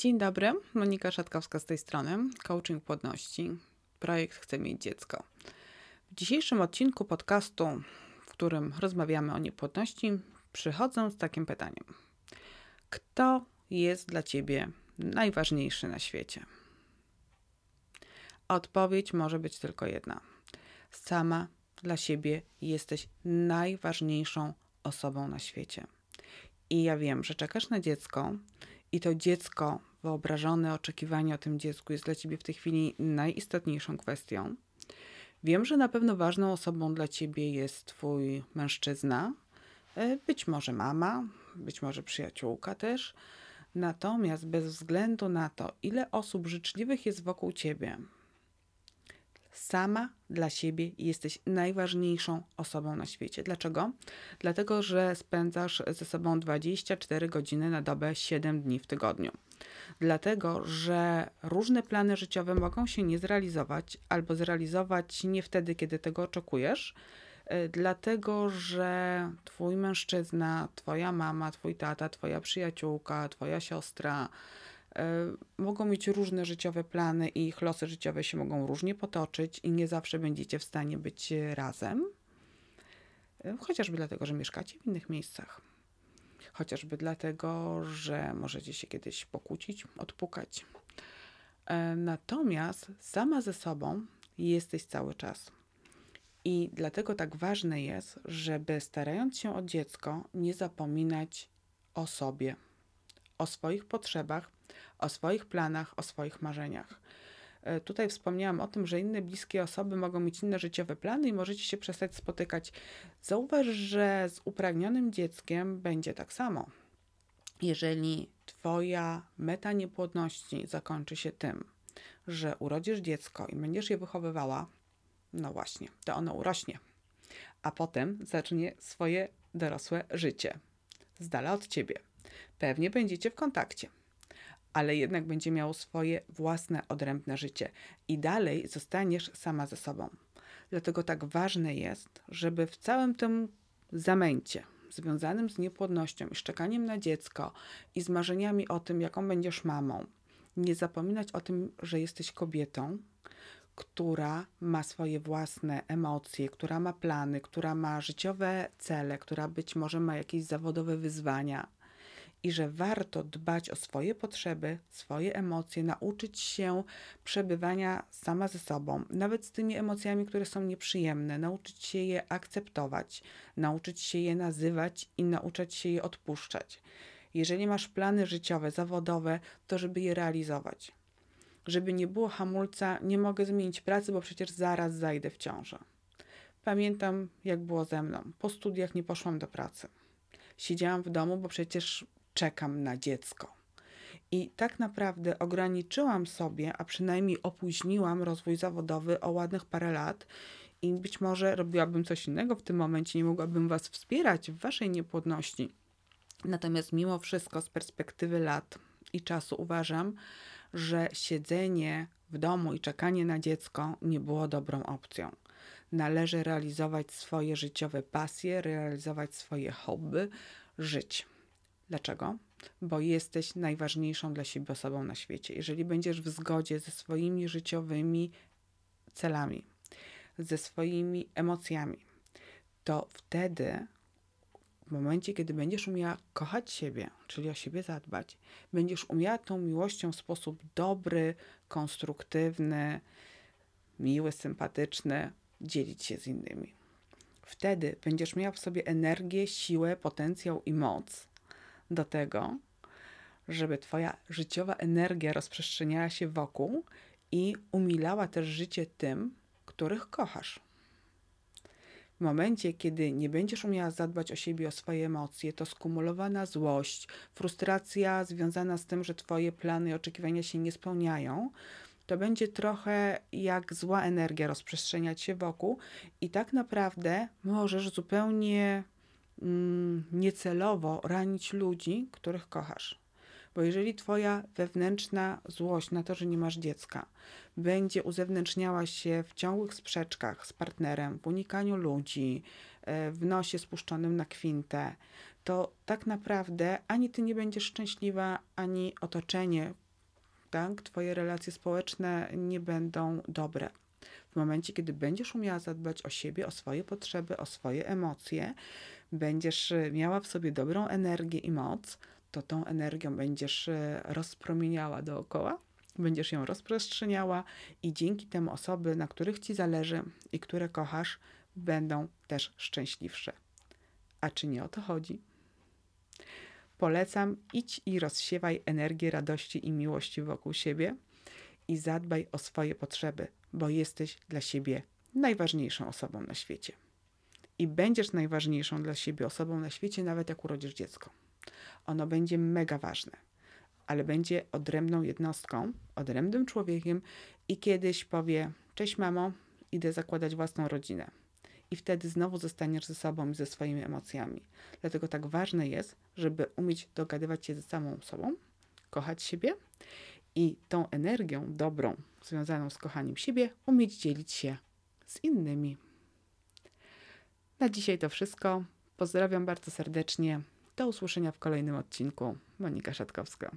Dzień dobry, Monika Szatkowska z tej strony, Coaching Płodności, projekt Chcę mieć dziecko. W dzisiejszym odcinku podcastu, w którym rozmawiamy o niepłodności, przychodzę z takim pytaniem. Kto jest dla Ciebie najważniejszy na świecie? Odpowiedź może być tylko jedna. Sama dla siebie jesteś najważniejszą osobą na świecie. I ja wiem, że czekasz na dziecko i to dziecko, wyobrażone oczekiwanie o tym dziecku jest dla ciebie w tej chwili najistotniejszą kwestią. Wiem, że na pewno ważną osobą dla ciebie jest twój mężczyzna, e, być może mama, być może przyjaciółka też. Natomiast bez względu na to, ile osób życzliwych jest wokół ciebie, sama dla siebie jesteś najważniejszą osobą na świecie. Dlaczego? Dlatego, że spędzasz ze sobą 24 godziny na dobę, 7 dni w tygodniu. Dlatego, że różne plany życiowe mogą się nie zrealizować albo zrealizować nie wtedy, kiedy tego oczekujesz. E, dlatego, że twój mężczyzna, twoja mama, twój tata, twoja przyjaciółka, twoja siostra, mogą mieć różne życiowe plany i ich losy życiowe się mogą różnie potoczyć i nie zawsze będziecie w stanie być razem. E, chociażby dlatego, że mieszkacie w innych miejscach. Chociażby dlatego, że możecie się kiedyś pokłócić, odpukać. E, natomiast sama ze sobą jesteś cały czas. I dlatego tak ważne jest, żeby starając się o dziecko, nie zapominać o sobie, o swoich potrzebach, o swoich planach, o swoich marzeniach. E, tutaj wspomniałam o tym, że inne bliskie osoby mogą mieć inne życiowe plany i możecie się przestać spotykać. Zauważ, że z upragnionym dzieckiem będzie tak samo. Jeżeli Twoja meta niepłodności zakończy się tym, że urodzisz dziecko i będziesz je wychowywała, no właśnie, to ono urośnie, a potem zacznie swoje dorosłe życie z dala od ciebie. Pewnie będziecie w kontakcie ale jednak będzie miało swoje własne, odrębne życie i dalej zostaniesz sama ze sobą. Dlatego tak ważne jest, żeby w całym tym zamęcie związanym z niepłodnością i szczekaniem na dziecko i z marzeniami o tym, jaką będziesz mamą, nie zapominać o tym, że jesteś kobietą, która ma swoje własne emocje, która ma plany, która ma życiowe cele, która być może ma jakieś zawodowe wyzwania i że warto dbać o swoje potrzeby, swoje emocje, nauczyć się przebywania sama ze sobą, nawet z tymi emocjami, które są nieprzyjemne, nauczyć się je akceptować, nauczyć się je nazywać i nauczyć się je odpuszczać. Jeżeli masz plany życiowe, zawodowe, to żeby je realizować. Żeby nie było hamulca, nie mogę zmienić pracy, bo przecież zaraz zajdę w ciążę. Pamiętam, jak było ze mną. Po studiach nie poszłam do pracy. Siedziałam w domu, bo przecież czekam na dziecko. I tak naprawdę ograniczyłam sobie, a przynajmniej opóźniłam rozwój zawodowy o ładnych parę lat i być może robiłabym coś innego w tym momencie, nie mogłabym Was wspierać w Waszej niepłodności. Natomiast mimo wszystko, z perspektywy lat i czasu, uważam, że siedzenie w domu i czekanie na dziecko nie było dobrą opcją. Należy realizować swoje życiowe pasje, realizować swoje hobby, żyć. Dlaczego? Bo jesteś najważniejszą dla siebie osobą na świecie. Jeżeli będziesz w zgodzie ze swoimi życiowymi celami, ze swoimi emocjami, to wtedy, w momencie, kiedy będziesz umiała kochać siebie, czyli o siebie zadbać, będziesz umiała tą miłością w sposób dobry, konstruktywny, miły, sympatyczny dzielić się z innymi. Wtedy będziesz miała w sobie energię, siłę, potencjał i moc do tego, żeby Twoja życiowa energia rozprzestrzeniała się wokół i umilała też życie tym, których kochasz. W momencie, kiedy nie będziesz umiała zadbać o siebie, o swoje emocje, to skumulowana złość, frustracja związana z tym, że Twoje plany i oczekiwania się nie spełniają, to będzie trochę jak zła energia rozprzestrzeniać się wokół, i tak naprawdę możesz zupełnie niecelowo ranić ludzi, których kochasz. Bo jeżeli twoja wewnętrzna złość na to, że nie masz dziecka, będzie uzewnętrzniała się w ciągłych sprzeczkach z partnerem, w unikaniu ludzi, e, w nosie spuszczonym na kwintę, to tak naprawdę ani ty nie będziesz szczęśliwa, ani otoczenie, tak? Twoje relacje społeczne nie będą dobre. W momencie, kiedy będziesz umiała zadbać o siebie, o swoje potrzeby, o swoje emocje, będziesz y, miała w sobie dobrą energię i moc, to tą energią będziesz y, rozpromieniała dookoła, będziesz ją rozprzestrzeniała i dzięki temu osoby, na których ci zależy i które kochasz, będą też szczęśliwsze. A czy nie o to chodzi? Polecam, idź i rozsiewaj energię radości i miłości wokół siebie i zadbaj o swoje potrzeby, bo jesteś dla siebie najważniejszą osobą na świecie. I będziesz najważniejszą dla siebie osobą na świecie, nawet jak urodzisz dziecko. Ono będzie mega ważne, ale będzie odrębną jednostką, odrębnym człowiekiem i kiedyś powie: Cześć, mamo, idę zakładać własną rodzinę i wtedy znowu zostaniesz ze sobą i ze swoimi emocjami. Dlatego tak ważne jest, żeby umieć dogadywać się ze samą sobą, kochać siebie i tą energią dobrą, związaną z kochaniem siebie, umieć dzielić się z innymi. Na dzisiaj to wszystko. Pozdrawiam bardzo serdecznie. Do usłyszenia w kolejnym odcinku. Monika Szatkowska.